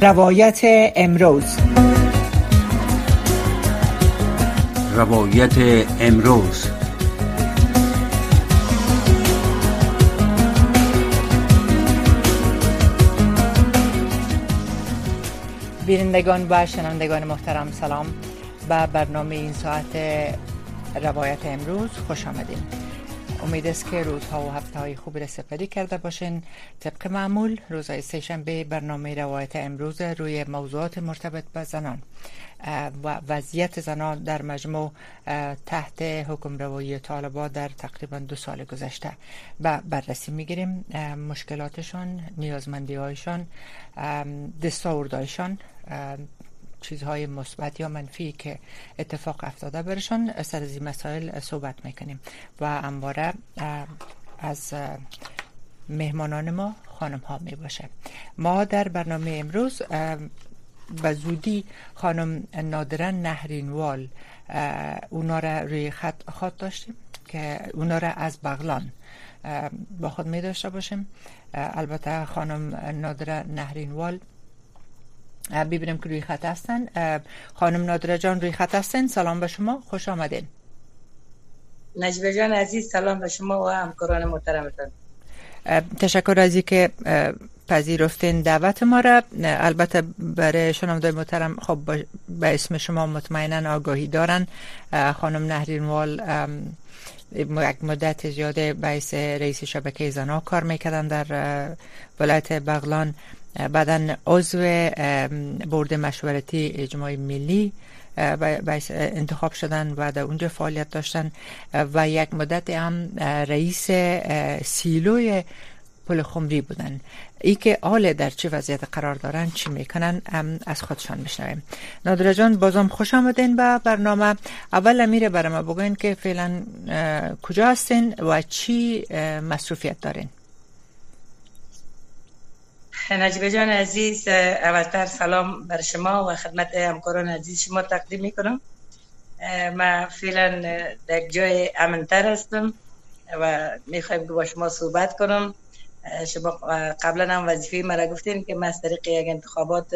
روایت امروز. روایت امروز. بینندگان و شنوندگان محترم سلام. به برنامه این ساعت روایت امروز خوش آمدین. امید است که روزها و هفته های خوبی را سپری کرده باشین. طبق معمول روزهای سهشنبه برنامه روایت امروز روی موضوعات مرتبط به زنان. و وضعیت زنان در مجموع تحت حکم روایی طالبا در تقریبا دو سال گذشته. به بررسی می‌گیریم مشکلاتشان نیازمندی هایشان دستاوردهایشان. چیزهای مثبت یا منفی که اتفاق افتاده. برشان سر از این مسائل صحبت می‌کنیم. و انباره از مهمانان ما خانم ها می باشه ما در برنامه امروز به زودی خانم نادرن نهرینوال اونا را روی خط خط داشتیم که اونا را از بغلان با خود می داشته باشیم البته خانم نادره نهرینوال ببینم که روی خط هستن. خانم نادره جان روی خط هستن؟ سلام به شما خوش آمدین. نجبه جان عزیز سلام به شما و همکاران محترمتان. تشکر از که پذیرفتین دعوت ما را. البته برای شنوندای محترم خب به اسم شما مطمئنا آگاهی دارن. خانم نهرینوال یک مدت زیاده باعث رئیس شبکه زنا کار می‌کردن در ولایت بغلان. بعدا عضو برد مشورتی اجماع ملی انتخاب شدن و در اونجا فعالیت داشتن. و یک مدت هم رئیس سیلوی پل خمری بودن. ای که حال در چه وضعیت قرار دارن چی می‌کنن از خودشان میشنویم. نادر جان بازم خوش آمدین به برنامه. اول امیره برای ما بگوین که فعلا کجا هستین و چی مصروفیت دارین؟ نجیب جان عزیز اولتر سلام بر شما و خدمت همکاران عزیز. شما تقدیم می‌کنم. من فعلا در جای امنتر هستم و می‌خوایم که با شما صحبت کنم. شما قبلا هم وظیفه مرا گفتین که من از طریق یک انتخابات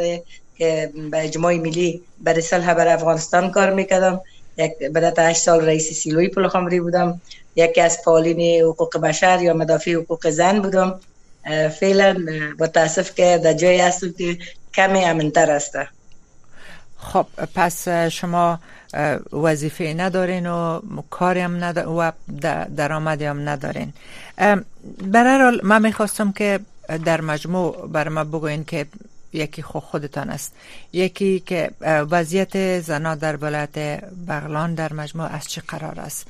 که به اجماع ملی برای صلح بر افغانستان کار می‌کردم. یک بعد هشت سال رئیس سیلوی پل بودم. یکی از فعالین حقوق بشر یا مدافع حقوق زن بودم. فعلا با تاسف که در جای هستم که کمی امنتر است خب پس شما وظیفه ندارین و کاری هم ندارین و درآمدی هم ندارین. برای من می‌خواستم که در مجموع بر ما بگوین که یکی خود خودتان است. یکی که وضعیت زنا در ولایت بغلان در مجموع از چه قرار است؟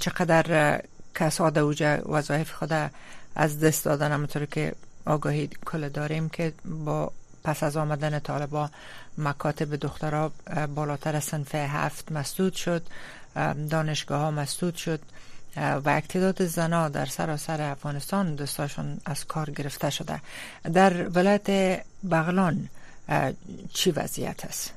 چقدر کساد اوجه وظایف خود از دست دادن همونطور که آگاهی کل داریم که با پس از آمدن طالبا مکاتب دخترها بالاتر از سنف هفت مسدود شد دانشگاه ها مسدود شد و اکتداد زنا در سراسر افغانستان دستاشون از کار گرفته شده در ولایت بغلان چی وضعیت است؟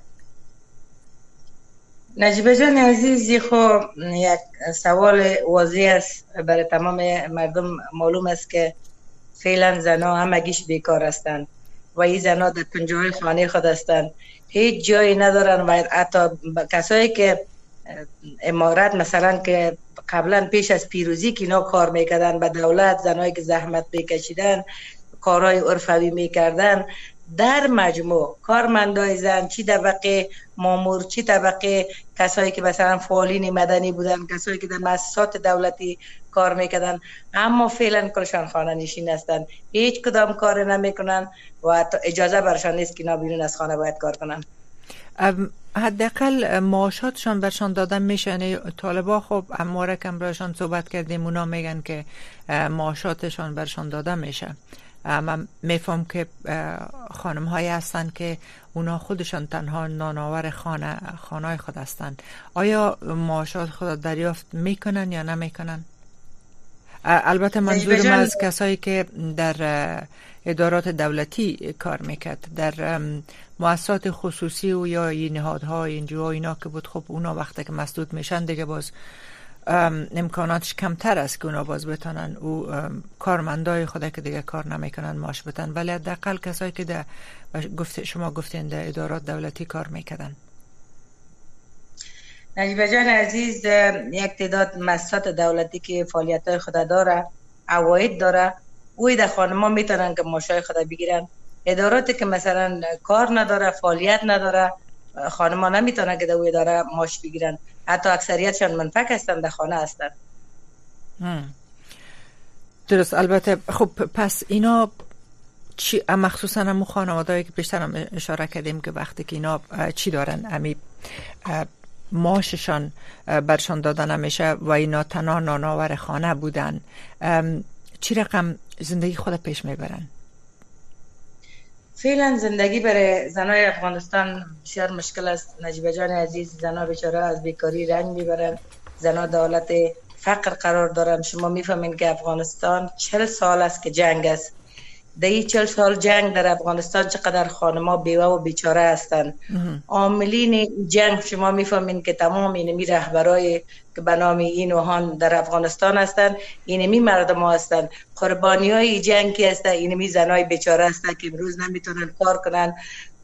نجیبه جان عزیز خب یک سوال واضح است. برای تمام مردم معلوم است که فعلا زنا همگیش بیکار هستند و این زنا در پنجاه خانه خود هستند. هیچ جایی ندارن و حتی کسایی که امارت مثلا که قبلا پیش از پیروزی که اینا کار می‌کردن به دولت زنایی که زحمت بکشیدن کارهای عرفوی می‌کردن در مجموع کارمندای زن چی طبقه؟ مامور چی طبقه؟ کسایی که مثلا فعالین مدنی بودن کسایی که در مؤسسات دولتی کار می‌کردن. اما فعلا کلشان خانه نشین هستن. هیچ کدام کار نمی‌کنن و اجازه برشان نیست که بیرون از خانه باید کار کنن. حداقل معاشاتشان برشان دادن میشه. یعنی طالبا خب امواره کم برشان صحبت کردیم اونا میگن که معاشاتشان برشان داده میشه. من میفهم که خانم هایی هستند که اونا خودشان تنها نانآور خانه خانه خود هستند. آیا معاشات خود دریافت می‌کنن یا نمی‌کنن البته منظور از کسایی که در ادارات دولتی کار می‌کرد. در مؤسسات خصوصی و یا این نهادها اینجا اینا که بود خب اونا وقتی که مسدود میشن دیگه باز امکاناتش کمتر است که اونا باز بتانن او کارمندای خود که دیگه کار نمی‌کنن ماش بتن. ولی حداقل کسایی که در گفت شما گفتین در ادارات دولتی کار می‌کردن. نجیبه جان عزیز یک تعداد مؤسسات دولتی که فعالیت های خود داره عواید داره اوی در خانما می‌تونن که ماشای خود بگیرن. اداراتی که مثلا کار نداره فعالیت نداره خانما نمی‌تونن که در اوی اداره ماش بگیرن. حتی اکثریتشان منفک هستن در خانه هستن. درست. البته خب پس اینا چی مخصوصا هم خانواده که بیشتر هم اشاره کردیم که وقتی که اینا چی دارن؟ امی ماششان برشان داده نمیشه و اینا تنها ناناور خانه بودن. چی رقم زندگی خود پیش می‌برن؟ فعلا زندگی برای زنای افغانستان بسیار مشکل است. نجیب جان عزیز زنا بیچاره از بیکاری رنگ می‌برن زنا دولت فقر قرار دارن شما می‌فهمین که افغانستان چل سال است که جنگ است. در این چل سال جنگ در افغانستان چقدر خانما بیوه و بیچاره هستند. عاملین جنگ شما می‌فهمین که تمام اینمی رهبرای که به نام این و در افغانستان هستند اینمی مردم ها هستند. قربانی های جنگ کی هستند؟ اینمی زنای بیچاره هستند که امروز نمی‌تونن کار کنن.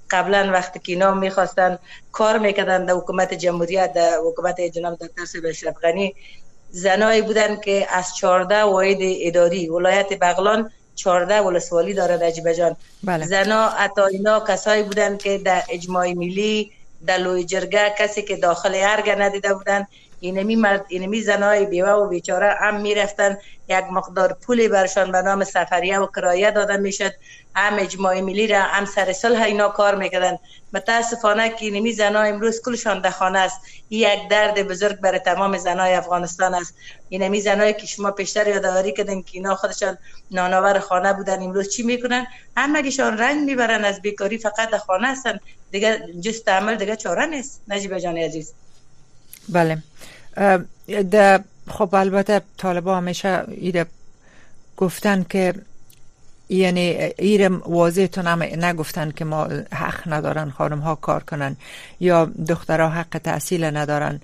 قبلا وقتی که اینا می‌خواستن کار می‌کردن در حکومت جمهوریت در حکومت جناب دکتر سید اشرف غنی زنایی بودن که از 14 واحد اداری ولایت بغلان 14 ولسوالی داره نجیبه جان بله. زنا اتا اینا کسایی بودن که در اجماع ملی در لوی جرگه کسی که داخل ارگ ندیده بودن اینمی مرد اینمی زنای بیوه و بیچاره هم می‌رفتن یک مقدار پولی برشان به نام سفریه و کرایه داده می‌شد هم اجماع ملی را هم سر صلح اینا کار می‌کردن متاسفانه که اینمی زنا امروز کلشان در خانه است. یک درد بزرگ برای تمام زنای افغانستان است. اینمی زنایی که شما پیشتر یادآوری کردن که اینا خودشان نانآور خانه بودن. امروز چی می‌کنن همگیشان رنگ می‌برن از بیکاری فقط در خانه هستن. دیگه جست عمل دیگه چاره نیست. نجیب جان عزیز. بله. ده خب البته طالبا همیشه ایره گفتن که یعنی ایره واضح تو نگفتن که ما حق ندارن خانم ها کار کنن یا دخترها حق تحصیل ندارن.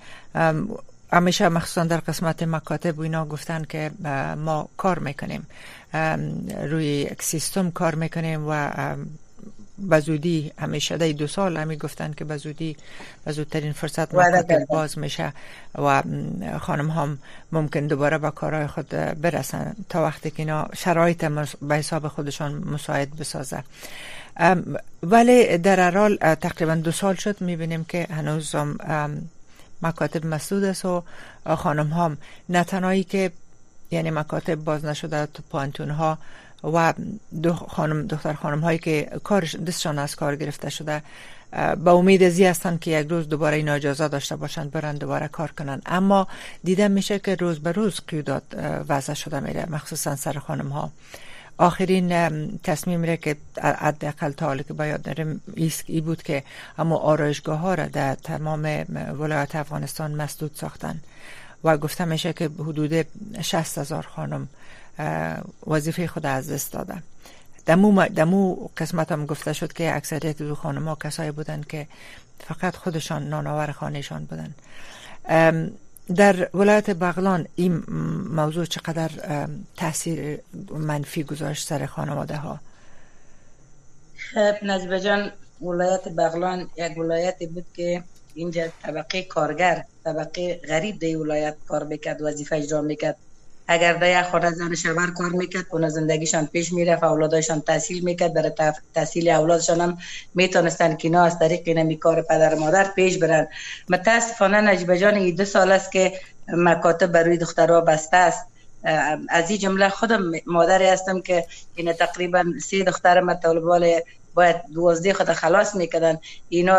همیشه مخصوصا در قسمت مکاتب و اینا گفتن که ما کار می‌کنیم. روی سیستم کار می‌کنیم و بزودی همیشه دی دو سال همی گفتن که بزودی بزودترین فرصت مکاتب باز میشه و خانم هم ممکن دوباره به کارهای خود برسن تا وقتی که اینا شرایط به حساب خودشان مساعد بسازه. ولی در ارال تقریبا دو سال شد می‌بینیم که هنوز مکاتب مسدود است و خانم هم نه که یعنی مکاتب باز نشده تو پانتون ها و دو خانم دختر خانم هایی که کارش دستشان از کار گرفته شده با امید ازی هستن که یک روز دوباره این اجازه داشته باشند برن دوباره کار کنن اما دیده میشه که روز به روز قیودات وضع شده میره مخصوصا سر خانم ها آخرین تصمیم را که حداقل تا حالی که باید داریم ای بود که اما آرایشگاه ها را در تمام ولایت افغانستان مسدود ساختن. و گفته میشه که حدود 60 هزار خانم وظیفه خود از دست داده دمو, دمو قسمت هم گفته شد که اکثریت دو خانم ها کسایی بودن که فقط خودشان نانآور خانهشان بودن. در ولایت بغلان این موضوع چقدر تاثیر منفی گذاشت سر خانواده ها؟ خب نزبه جان ولایت بغلان یک ولایتی بود که اینجا طبقه کارگر طبقه غریب دی ولایت کار می‌کرد وظیفه اجرا می‌کرد. اگر در یک خانه زن شوهر کار می‌کرد اون زندگیشان پیش می‌رفت اولادشان تحصیل می‌کرد. برای تحصیل اولادشان هم می‌تونستن که از طریق اینمی کار پدر مادر پیش برن. متاسفانه نجیب جان ای دو سال است که مکاتب برای دخترها بسته است. از این جمله خودم مادری هستم که این تقریبا سی دختر مطالبال باید دوازده خود خلاص می‌کردن. اینا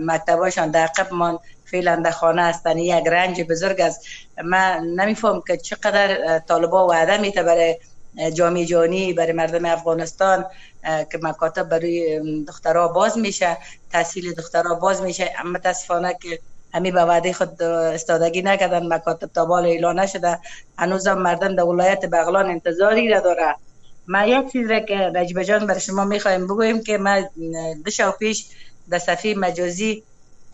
مکتباشان در عقب مان فعلا در خانه هستن. یک رنج بزرگ است. من نمیفهم که چقدر طالبا وعده میته برای جامعه جانی برای مردم افغانستان که مکاتب برای دخترها باز میشه تحصیل دخترها باز میشه. اما متاسفانه که همی به وعده خود استادگی نکردن. مکاتب تا بال اعلان نشده. هنوزم مردم در ولایت بغلان انتظاری را داره ما یک چیز را که رجب جان برای شما می‌خوایم بگویم که ما دو شو پیش در صفحه مجازی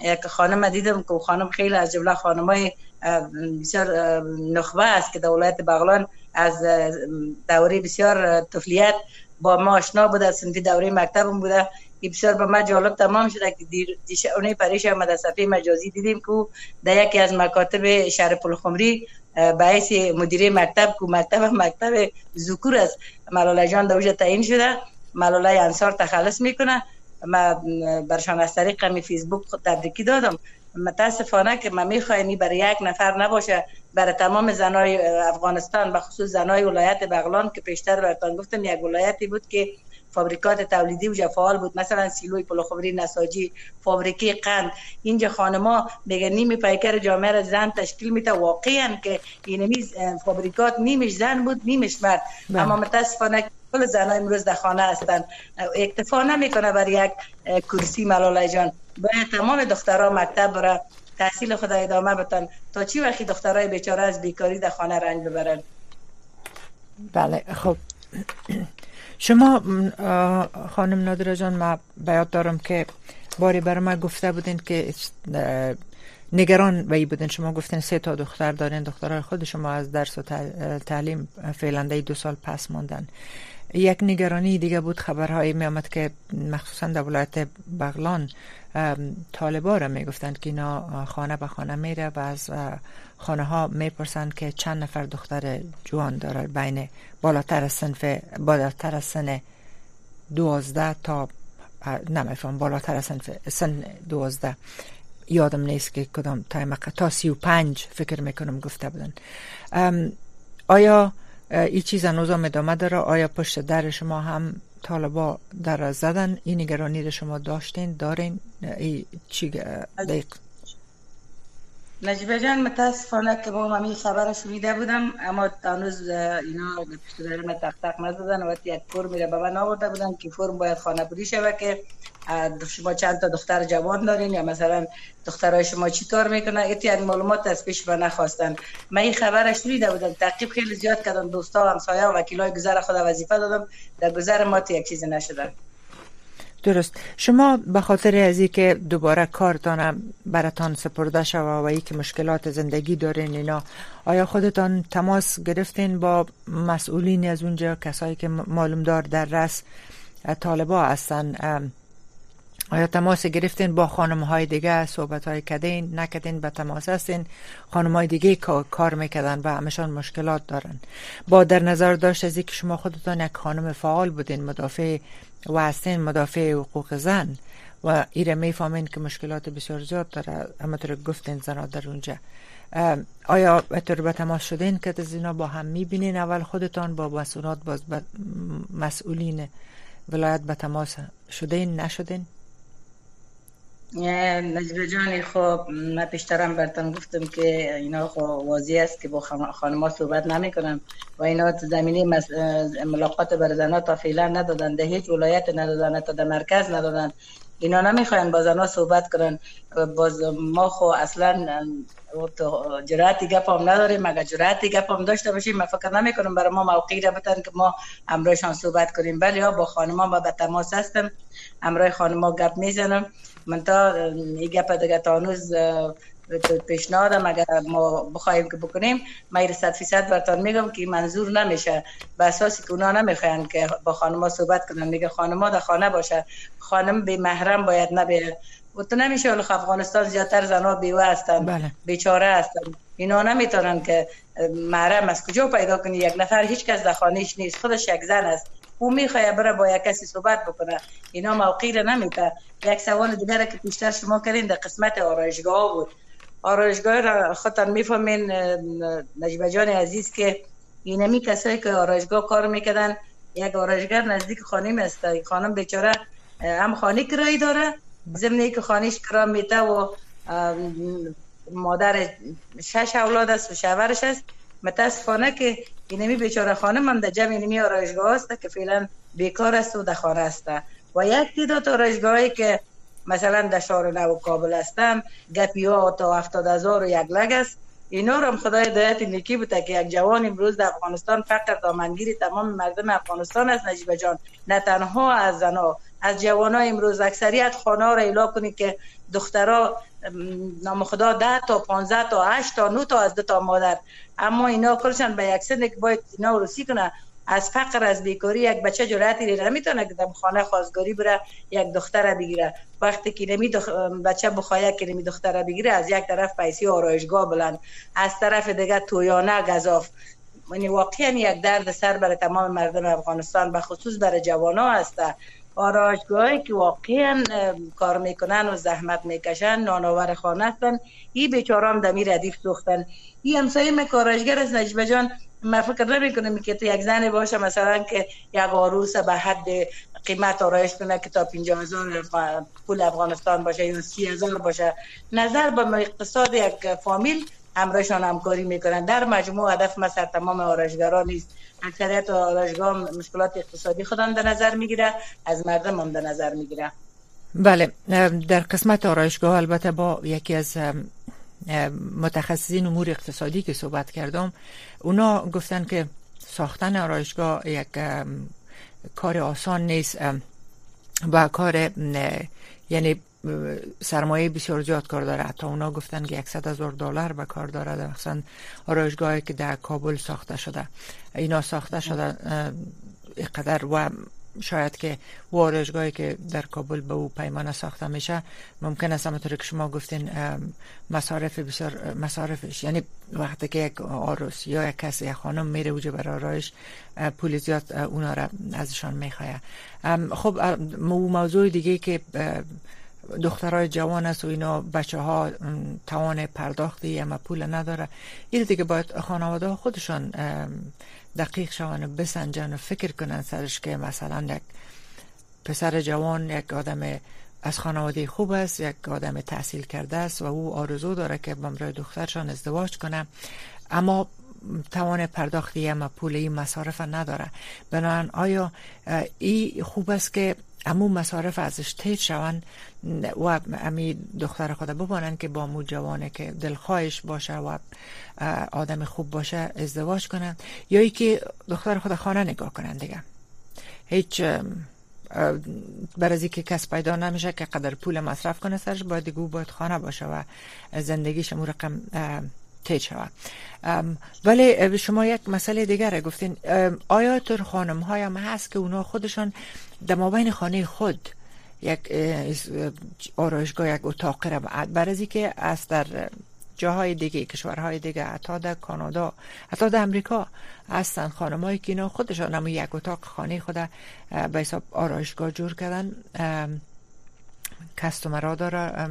یک خانم دیدم که خانم خیلی از جمله خانمای بسیار نخبه است که در ولایت بغلان از دوره بسیار طفلیت با ما آشنا بوده سنفی دوره مکتبم بوده. بسیار به ما جالب تمام شده که دیر اونی پریش آمده صفحه مجازی دیدیم که در یکی از مکاتب شهر پلخمری باعث مدیره مکتب که مکتب مکتب ذکور است. ملاله جان دوجه تعیین شده ملاله انصار تخلص می‌کنه ما برشان از طریق می فیسبوک تبریکی دادم. متاسفانه که ما میخواینی برای یک نفر نباشه. برای تمام زنای افغانستان به خصوص زنای ولایت بغلان که پیشتر براتان گفتم یک ولایتی بود که فابریکات تولیدی و فعال بود. مثلا سیلوی پلوخوری نساجی فابریکه قند. اینجا خانما میگه نیمی پیکر جامعه را زن تشکیل میته واقعا که این فابریکات نیمش زن بود نیمش مرد. بله. اما متاسفانه کل زنای امروز در خانه هستند اکتفا نمی‌کنه بر یک کرسی ملاله جان. باید تمام دخترها مکتب برای تحصیل خود ادامه بتن تا چی وقتی دخترای بیچاره از بیکاری در خانه رنج ببرن؟ بله خب. شما خانم نادره جان ما بیاد دارم که باری برای ما گفته بودین که نگران وی بودین شما گفتین سه تا دختر دارین دخترای خود شما از درس و تعلیم فعلا دو سال پس ماندن یک نگرانی دیگه بود خبرهایی می آمد که مخصوصا در ولایت بغلان طالبا را می گفتند که اینا خانه به خانه میره و از خانه ها می‌پرسند که چند نفر دختر جوان داره. بین بالاتر از سنف بالاتر از سن دوازده تا نمیفهم بالاتر از سن دوازده. یادم نیست که کدام تایم تا سی و پنج فکر می‌کنم گفته بودن. آیا این چیز هنوز هم ادامه داره؟ آیا پشت در شما هم طالبا در زدن این نگرانی رو شما داشتین؟ دارین؟ ای چی دقیق نجیبه جان متاسفانه که با من خبر شنیده بودم اما هنوز اینا پشت در من تق تق نزدن و یک فرم میره به من آورده بودن که فرم باید خانه بودی شوه که شما چند تا دختر جوان دارین یا مثلا دخترای شما چی کار می‌کنن؟ ایتی از معلومات از پیش به نخواستن. من این خبرش شنیده بودم تعقیب خیلی زیاد کردم دوستا و همسایه و وکیلای گذر خود وظیفه دادم در گذر ما یک چیزی نشدن. درست. شما به خاطر از که دوباره کارتان براتان سپرده شوه و ای که مشکلات زندگی دارین اینا آیا خودتان تماس گرفتین با مسئولین از اونجا کسایی که معلوم دار در رس طالبا هستن؟ آیا تماس گرفتین با خانم های دیگه صحبت های کدین نکدین به تماس هستین؟ خانم های دیگه کار میکدن و همشان مشکلات دارن. با در نظر داشت از که شما خودتان یک خانم فعال بودین مدافع و هستین مدافع حقوق زن و ایره می‌فهمین که مشکلات بسیار زیاد داره. همطور گفتین زنها در اونجا. آیا طور به تماس شدین که از اینا با هم می‌بینین؟ اول خودتان با مسئولات باز مسئولین ولایت به تماس شدین نشدین؟ نجبه جانی خب من پیشترم برتن گفتم که اینا خب واضح است که با خانما صحبت نمی کنم و اینا زمینه ملاقات بر زنها تا فعلا ندادن ده هیچ ولایت ندادن تا در مرکز ندادن. اینا نمی‌خواین با زنها صحبت کنن. باز ما خو اصلا جراتی گپ هم نداریم. مگه جراتی گپ هم داشته باشیم؟ من فکر نمی کنم برای ما موقعی را بتن که ما امروزشان صحبت کنیم. بله یا با خانما با تماس هستم. امروز خانما گپ می‌زنم. من تا این گپ دیگه تا هنوز پیشنهادم اگر ما بخوایم که بکنیم ما این صد فیصد برتان میگم که منظور نمیشه. به اساسی که اونا نمی‌خواین که با خانما صحبت کنن میگه خانما در خانه باشه. خانم به محرم باید نبه و تو نمیشه افغانستان زیادتر زنها بیوه هستن بله. بیچاره هستن. اینا نمی‌تونن که محرم از کجا پیدا کنی؟ یک نفر هیچ کس در خانهش نیست. خودش یک زن است. او می‌خواه بره با یک کسی صحبت بکنه. اینا موقعی رو نمیده یک سوال دیگر که پیشتر شما کردین در قسمت آرایشگاه بود. آرایشگاه را خودتان می‌فهمین نجیب جان عزیز که اینمی کسایی که آرایشگاه کار می‌کردن یک آرایشگر نزدیک خانم است. خانم بیچاره هم خانه کرایی داره ضمن که خانهش کرا میته و مادر شش اولاد است و شوهرش است. متاسفانه که اینمی بیچاره خانه من در جمع اینمی آرایشگاه است که فعلا بیکار است و در خانه است و یک تعداد آرایشگاهی که مثلا در شهر نو کابل هستن گپی ها تا هفتاد هزار و یک لگ است. اینا رو هم خدای دایت نیکی بوده که یک جوان امروز در افغانستان فقط دامنگیری تمام مردم افغانستان است. نجیب جان نه تنها از زنا از جوانای امروز اکثریت خانه را ایلا کنید که دخترها نام خدا ده تا 15 تا 8 تا 9 تا از دو تا مادر. اما اینا کلشان به یک که باید اینا رسی کنه. از فقر از بیکاری یک بچه جرأتی نمی‌تونه که در خانه خواستگاری بره یک دختر بگیره. وقتی که نمی دخ... بچه بخواه که نمی دختر بگیره از یک طرف پیسی آرایشگاه بلند. از طرف دیگه تویانه گذاف یعنی واقعا یک درد سر برای تمام مردم افغانستان به خصوص برای جوان ها هست آرایشگاهی که واقعا کار می‌کنن و زحمت می‌کشن نانآور خانه هستن. این بیچاران دمی ردیف سوختن. این همسایه می کارایشگر است نجبه جان. من فکر نمی کنم که تو یک زن باشه مثلا که یک عروس به حد قیمت آرایش کنه که تا 50 هزار پول افغانستان باشه یا 30 هزار باشه. نظر به اقتصاد یک فامیل همراهشان همکاری می‌کنن. در مجموع هدف مثلا تمام آرایشگران نیست. اکثریت آرایشگاه مشکلات اقتصادی خودم در نظر می‌گیره از مردم هم در نظر می‌گیره. بله در قسمت آرایشگاه البته با یکی از متخصصین امور اقتصادی که صحبت کردم اونا گفتن که ساختن آرایشگاه یک کار آسان نیست و کار یعنی سرمایه بسیار زیاد کار داره. حتی اونا گفتن که 100 هزار دلار به کار داره. مثلا آرایشگاهی که در کابل ساخته شده. اینا ساخته شده قدر و شاید که وارشگاهی که در کابل به او پیمانه ساخته میشه ممکن است همونطور که شما گفتین مصارف بسیار مصارفش. یعنی وقتی که یک آروس یا یک کسی یک خانم میره اوجه برای آرایش پول زیاد اونا را ازشان می‌خواه خب موضوع دیگه که دخترای جوان است و اینا بچه ها توان پرداختی اما پول نداره. این دیگه باید خانواده خودشان دقیق شوان بسنجن و فکر کنن سرش که مثلا یک پسر جوان یک آدم از خانواده خوب است یک آدم تحصیل کرده است و او آرزو داره که بمرای دخترشان ازدواج کنه. اما توان پرداختی اما این مصارف نداره. بنابراین آیا این خوب است که امو مصارف ازش تیج شون و امی دختر خود ببانن که با مو جوانه که دلخواهش باشه و آدم خوب باشه ازدواج کنن یا ای که دختر خود خانه نگاه کنن دیگه. هیچ برازی که کس پیدا نمیشه که قدر پول مصرف کنه سرش باید دیگه باید خانه باشه و زندگیش رقم تیج شود. ولی شما یک مسئله دیگر گفتین. آیا تر خانم هایم هست که اونا خودشان در مابین خانه خود یک آرایشگاه یک اتاق را بعد که از در جاهای دیگه کشورهای دیگه حتی در کانادا حتی در امریکا هستن خانمایی که اینا خودشان هم یک اتاق خانه خود به حساب آرایشگاه جور کردن. کستومرا داره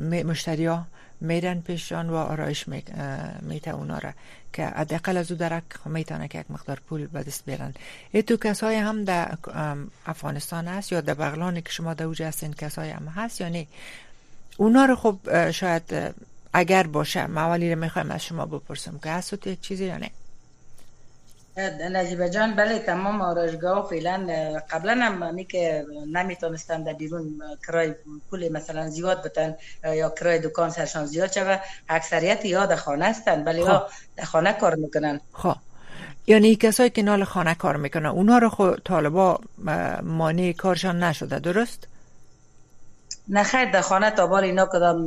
مشتری ها میرن پیشان و آرایش میته اونا را. که حداقل از او درک می‌تونه که یک مقدار پول به دست بیارن. ای تو کسای هم در افغانستان هست یا در بغلانی که شما در اوجه هستین کسای هم هست یا نه؟ اونا رو خب شاید اگر باشه مولی رو می‌خوایم از شما بپرسم که هست یک چیزی یا نه؟ نجیبه جان بله تمام آرایشگاه فعلا قبلا هم می که نمی‌تونستن در بیرون کرای پول مثلا زیاد بتن یا کرای دکان سرشان زیاد شوه اکثریت یاد خانه هستن بله ها در خانه کار می‌کنن. خب. یعنی کسایی که نال خانه کار می‌کنن اونا رو خود طالبا مانع کارشان نشده درست؟ نه خیر در خانه تا بال اینا کدام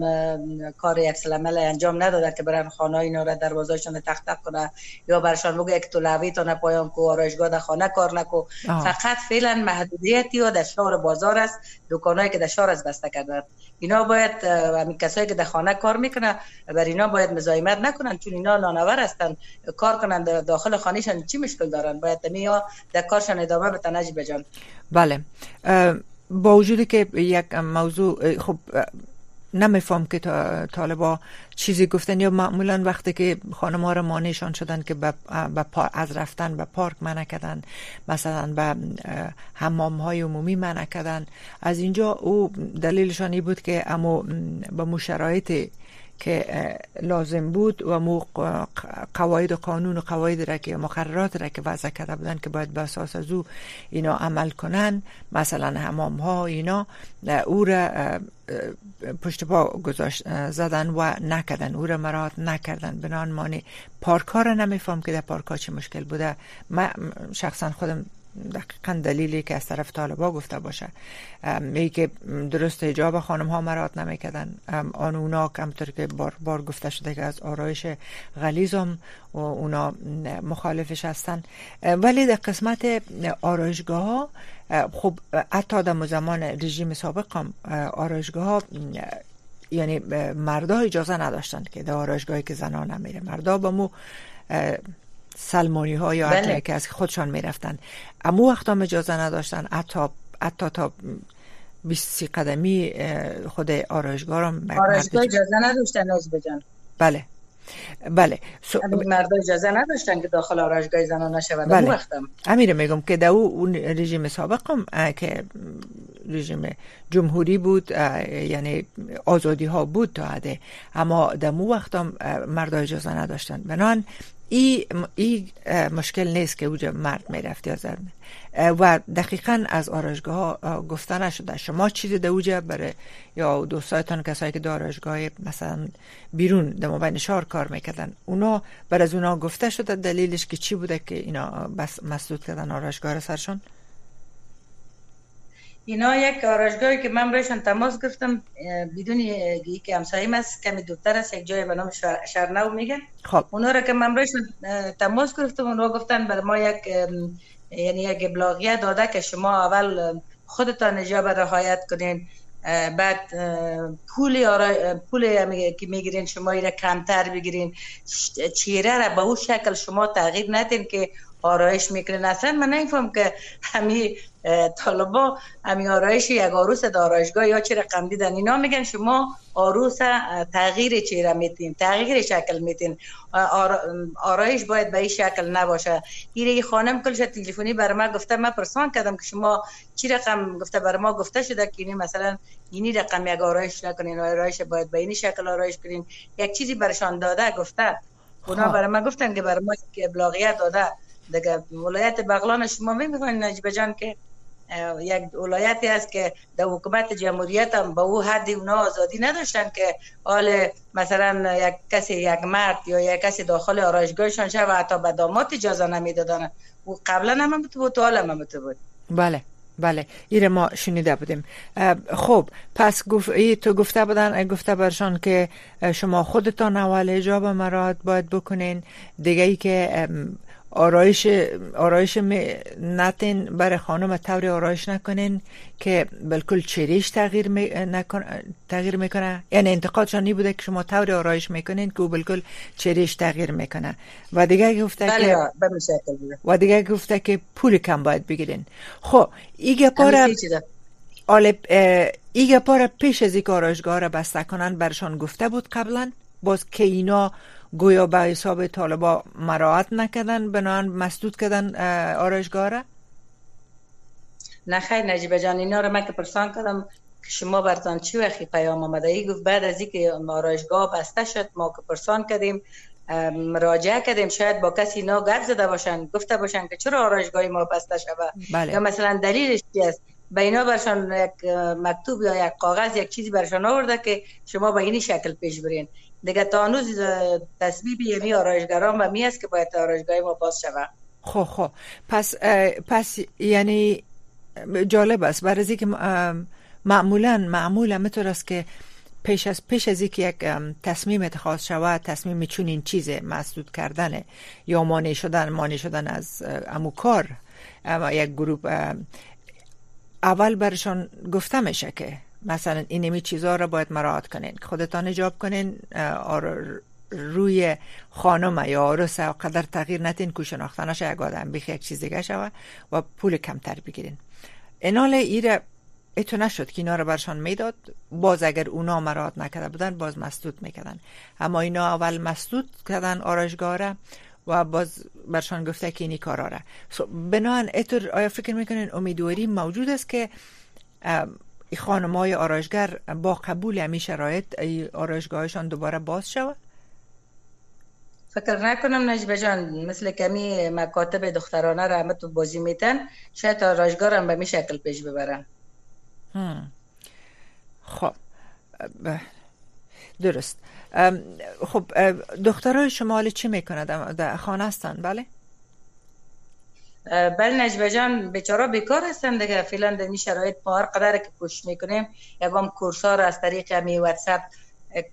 کار یک انجام نداده که برن خانه اینا را دروازهشون تخت تخت کنه یا برشان بگه یک لوی تا نپایان کو آرایشگاه در خانه کار نکو. فقط فعلا محدودیتی یا در شهر بازار است دکانایی که در شهر از بسته کرده اینا باید همین کسایی که در خانه کار می‌کنه بر اینا باید مزاحمت نکنن چون اینا نانور هستن. کار کنن در داخل خانهشان چی مشکل دارن؟ باید یا در کارشان ادامه بتنج بجان بله. با وجودی که یک موضوع خب نمیفهم که طالبا چیزی گفتن یا معمولا وقتی که خانم ها رو مانعشان شدن که به از رفتن به پارک منع کردن مثلا به حمام های عمومی منع کردن از اینجا او دلیلشان ای بود که اما به مو که لازم بود و مو قواعد و قانون و قواعد را که مقررات را که وضع کرده بودن که باید به اساس از او اینا عمل کنن مثلا حمام ها اینا او را پشت پا گذاشت زدن و نکردن او را مراد نکردن. بنان مانی پارک ها را نمیفهم که در پارک ها چه مشکل بوده. من شخصا خودم دقیقا دلیلی که از طرف طالبا گفته باشه. ای که درست حجاب خانم ها مرات نمی‌کردن آن اونا همطور که بار, بار گفته شده که از آرایش غلیظ هم و اونا مخالفش هستن. ولی در قسمت آرایشگاه ها خب حتی در زمان رژیم سابق هم آرایشگاه ها یعنی مردا اجازه نداشتند که در آرایشگاهی که زنان نمیره مردا با مو سلمانی ها یا بله. که از خودشان می‌رفتن اما وقت هم اجازه نداشتن. حتی, حتی تا 20 قدمی خود آرایشگاه هم آرایشگاه اجازه نداشتن از بجان بله. بله. سو... مرد اجازه نداشتن که داخل آرایشگاه زنان نشود. بله. وقتم امیره میگم که در اون رژیم سابق هم که رژیم جمهوری بود یعنی آزادی ها بود تا عده اما در مو وقت هم مرد اجازه نداشتن. بنان ای, ای مشکل نیست که اوجا مرد می‌رفت یا زن و دقیقا از آرایشگاه ها گفته نشده. شما چیزی در اوجا برای یا دوستایتان کسایی که در آرایشگاه مثلا بیرون در مبین شار کار می‌کردن اونا بر از اونا گفته شده دلیلش که چی بوده که اینا بس مسدود کردن آرایشگاه سرشون اینا یک آرایشگاهی که من برایشان تماس گرفتم بدون که همسایه است کمی دورتر است یک جای به نام شرنو میگن خب. اونا را که من برایشان تماس گرفتم اونا گفتن برای ما یک یعنی یک ابلاغیه داده که شما اول خودتان اجابه رهایت کنین. بعد پول آرا... پول که می‌گیرین شما ایره کمتر بگیرین. چهره را به اون شکل شما تغییر ندین که آرایش می‌کنین. اصلا من نمیفهم که همی طالبا همی آرایش یک عروس دارایشگاه یا چه رقم دیدن اینا میگن شما عروس تغییر چهره میتین تغییر شکل میتین. آرایش باید به این شکل نباشه. این خانم کلش تلفنی بر ما گفته من پرسان کردم که شما چی رقم گفته بر ما گفته شده که اینی مثلا اینی رقم یک آرایش نکنین آرایش باید به این شکل آرایش کنین. یک چیزی برشان داده گفته. اونا خب. برای ما گفتن که برای ما که ابلاغیت داده. دیگه ولایت بغلان شما میگن نجیب جان که یک ولایتی است که در حکومت جمهوریت هم به او حد اونا آزادی نداشتن که حال مثلا یک کسی یک مرد یا یک کسی داخل آرایشگاهشان شد و حتی به دامات اجازه نمی‌دادن. او قبلا هم بود و حالا هم بود. بله بله. ایره ما شنیده بودیم. خب پس گف... ای تو گفته بودن گفته برشان که شما خودتان اول اجاب مراد باید بکنین. دیگه ای که آرایش آرایش نتین برای خانم طور آرایش نکنین که بالکل چریش تغییر می نکن تغییر می‌کنه. یعنی انتقادشان این بوده که شما طور آرایش می‌کنین که او بالکل چریش تغییر می‌کنه. و دیگه گفته بله که و دیگه گفته که پول کم باید بگیرین. خب ایگه پارا ایگه پارا پیش از اینکه آرایشگاه را بسته کنن برشان گفته بود قبلا باز که اینا گویا به حساب طالبا مراعت نکردن بنان مسدود کردن آرایشگاه را؟ نه خیر نجیب جان اینا رو من که پرسان کردم که شما برتان چی وقتی پیام آمده؟ ای گفت بعد از اینکه آرایشگاه بسته شد ما که پرسان کردیم مراجعه کردیم شاید با کسی اینا گپ زده باشن گفته باشن که چرا آرایشگاه ما بسته شود؟ بله. یا مثلا دلیلش چی است؟ به اینا برشان یک مکتوب یا یک کاغذ یک چیزی برشان آورده که شما به این شکل پیش برین. دیگه تا هنوز تصویب یمی آرایشگران و می است که باید آرایشگاه ما باز شود. خب خب. پس پس یعنی جالب است. برای که معمولا معمولا میتور است که پیش از پیش از اینکه یک تصمیم اتخاذ شود تصمیم چون این چیز مسدود کردن یا مانع شدن مانع شدن از امو کار یک گروه اول برشان گفته میشه که مثلا اینمی چیزها را باید مراعات کنین. خودتان اجاب کنین روی خانم یا عروس قدر تغییر نتین که شناختنش یک آدم بیخ یک چیز دیگه شود و پول کمتر بگیرین. اینال ایره ایتو نشد که اینا رو برشان می‌داد. باز اگر اونا مراعات نکرده بودن باز مسدود می‌کردن. اما اینا اول مسدود کردن آرایشگاه و باز برشان گفته که اینی کارا را. بنان ایتو آیا فکر می‌کنین امیدواری موجود است که خانم های آرایشگر با قبول همی شرایط آرایشگاهشان دوباره باز شود؟ فکر نکنم نجبه جان مثل کمی مکاتب دخترانه را تو بازی میتن شاید آرایشگاه هم به می شکل پیش ببرن. خب درست. خب دخترای شما چی می‌کنند؟ در خانه هستن بله؟ بله نجبه جان بیچاره بیکار هستن دیگه فعلا در این شرایط ما هر قدر که کوشش می‌کنیم یکم کورس ها را از طریق می واتساپ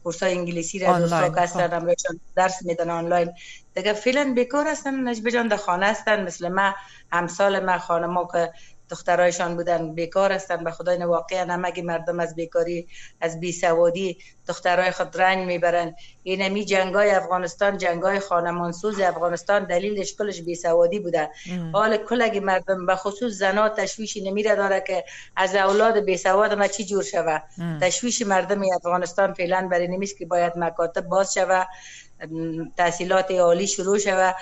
کورس های انگلیسی را دوستا که هستن درس میدن آنلاین دیگه فعلا بیکار هستن نجبه جان در خانه هستن مثل ما همسال ما خانم که دخترایشان بودن بیکار هستن. به خدای واقعا همگی مردم از بیکاری از بی سوادی دخترای خود رنگ می‌برن؟ این می جنگای افغانستان جنگای خانمانسوز افغانستان دلیلش کلش بی سوادی بوده حال کلگی مردم به خصوص زنا تشویشی نمیره داره که از اولاد بی سواد ما چی جور شوه؟ تشویش مردم افغانستان فعلا برای نمیست که باید مکاتب باز شوه تحصیلات عالی شروع شوه.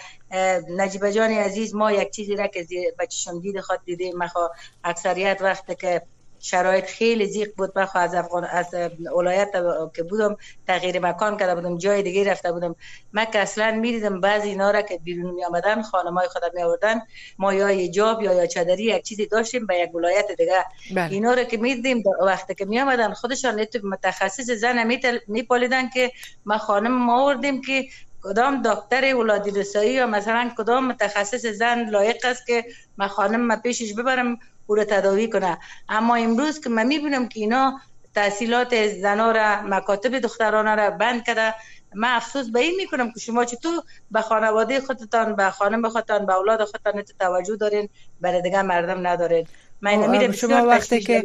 نجیب جان عزیز ما یک چیزی را که بچشون دید خود دیده ما اکثریت وقت که شرایط خیلی زیق بود من از افغان از ولایت که بودم تغییر مکان کرده بودم جای دیگه رفته بودم. من که اصلا می‌دیدم بعضی اینا را که بیرون می آمدن خانمای خود می آوردن ما یا حجاب یا یا چادری یک چیزی داشتیم به یک ولایت دیگه. بله. اینا را که می‌دیدیم وقتی که می آمدن خودشان متخصص زن می پالیدن که ما خانم ما آوردیم که کدام دکتر ولادی رسایی یا مثلا کدام متخصص زن لایق است که ما خانم ما پیشش ببرم او را تداوی کنه؟ اما امروز که من می‌بینم که اینا تحصیلات زنا را مکاتب دخترانه را بند کرده من افسوس به این می‌کنم که شما چطور به خانواده خودتان به خانم خودتان به اولاد خودتان توجه دارین برای دیگه مردم ندارین. من شما وقتی که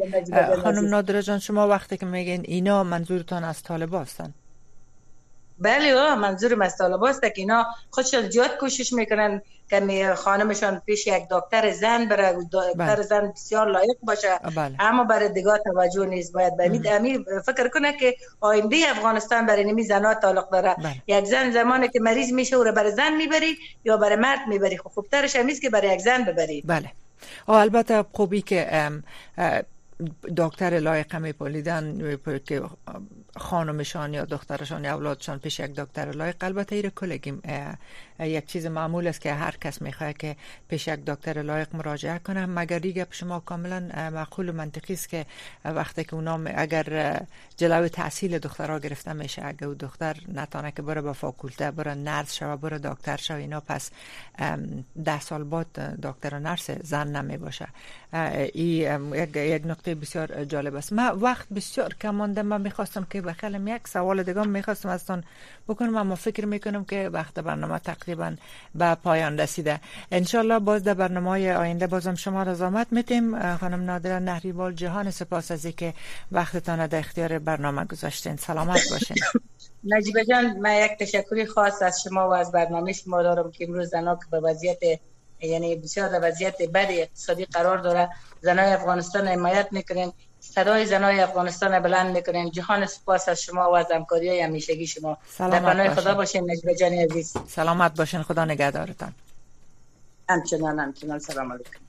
خانم نادره جان شما وقتی که میگین اینا منظورتان از طالب هستن بله منظور طالب است که اینا خودشان زیاد کوشش می‌کنن که خانمشان پیش یک دکتر زن بره دکتر بله. زن بسیار لایق باشه. بله. اما برای دیگه توجه نیست. باید به امی فکر کنه که آینده افغانستان برای نمی زنها تعلق داره. بله. یک زن زمانی که مریض میشه او رو برای زن می‌بری یا برای مرد می‌بری. خب خوبترش همیست که برای یک زن ببری بله. البته خوبی که دکتر لایق میپولیدن که خانمشان یا دخترشان یا اولادشان پیش یک دکتر لایق. البته ایره کلگیم یک چیز معمول است که هر کس می‌خواد که پیش یک دکتر لایق مراجعه کنه. مگر دیگه شما کاملا معقول و منطقی است که وقتی که اونا اگر جلوی تحصیل دخترها گرفته میشه اگر او دختر نتانه که بره به فاکولته بره نرس شوه بره دکتر شوه اینا پس ده سال بعد دکتر و نرس زن نمی باشه. این یک نقطه بسیار جالب است. من وقت بسیار کم مانده. من می‌خواستم که بخیلم یک سوال دیگه می‌خواستم ازتون بکنم. اما فکر می‌کنم که وقت برنامه تقریبا به پایان رسیده. انشالله باز در برنامه آینده بازم شما را زامت میتیم خانم نادره نهریوال جهان سپاس از که وقتتان در اختیار برنامه گذاشتین. سلامت باشین. نجیب جان من یک تشکری خاص از شما و از برنامه شما دارم که امروز زنها که به وضعیت یعنی بسیار وضعیت بد اقتصادی قرار داره زنای افغانستان حمایت می‌کنین صدای زنای افغانستان بلند می‌کنین جهان سپاس از شما و از همکاری های همیشگی شما. در خدا باشین. نجبه جان عزیز. سلامت باشین. خدا نگهدارتان. همچنان همچنان. سلام علیکم.